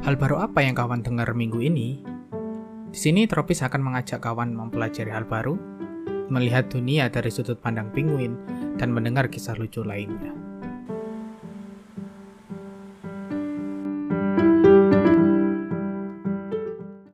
Hal baru apa yang kawan dengar minggu ini? Di sini Tropis akan mengajak kawan mempelajari hal baru, melihat dunia dari sudut pandang penguin, dan mendengar kisah lucu lainnya.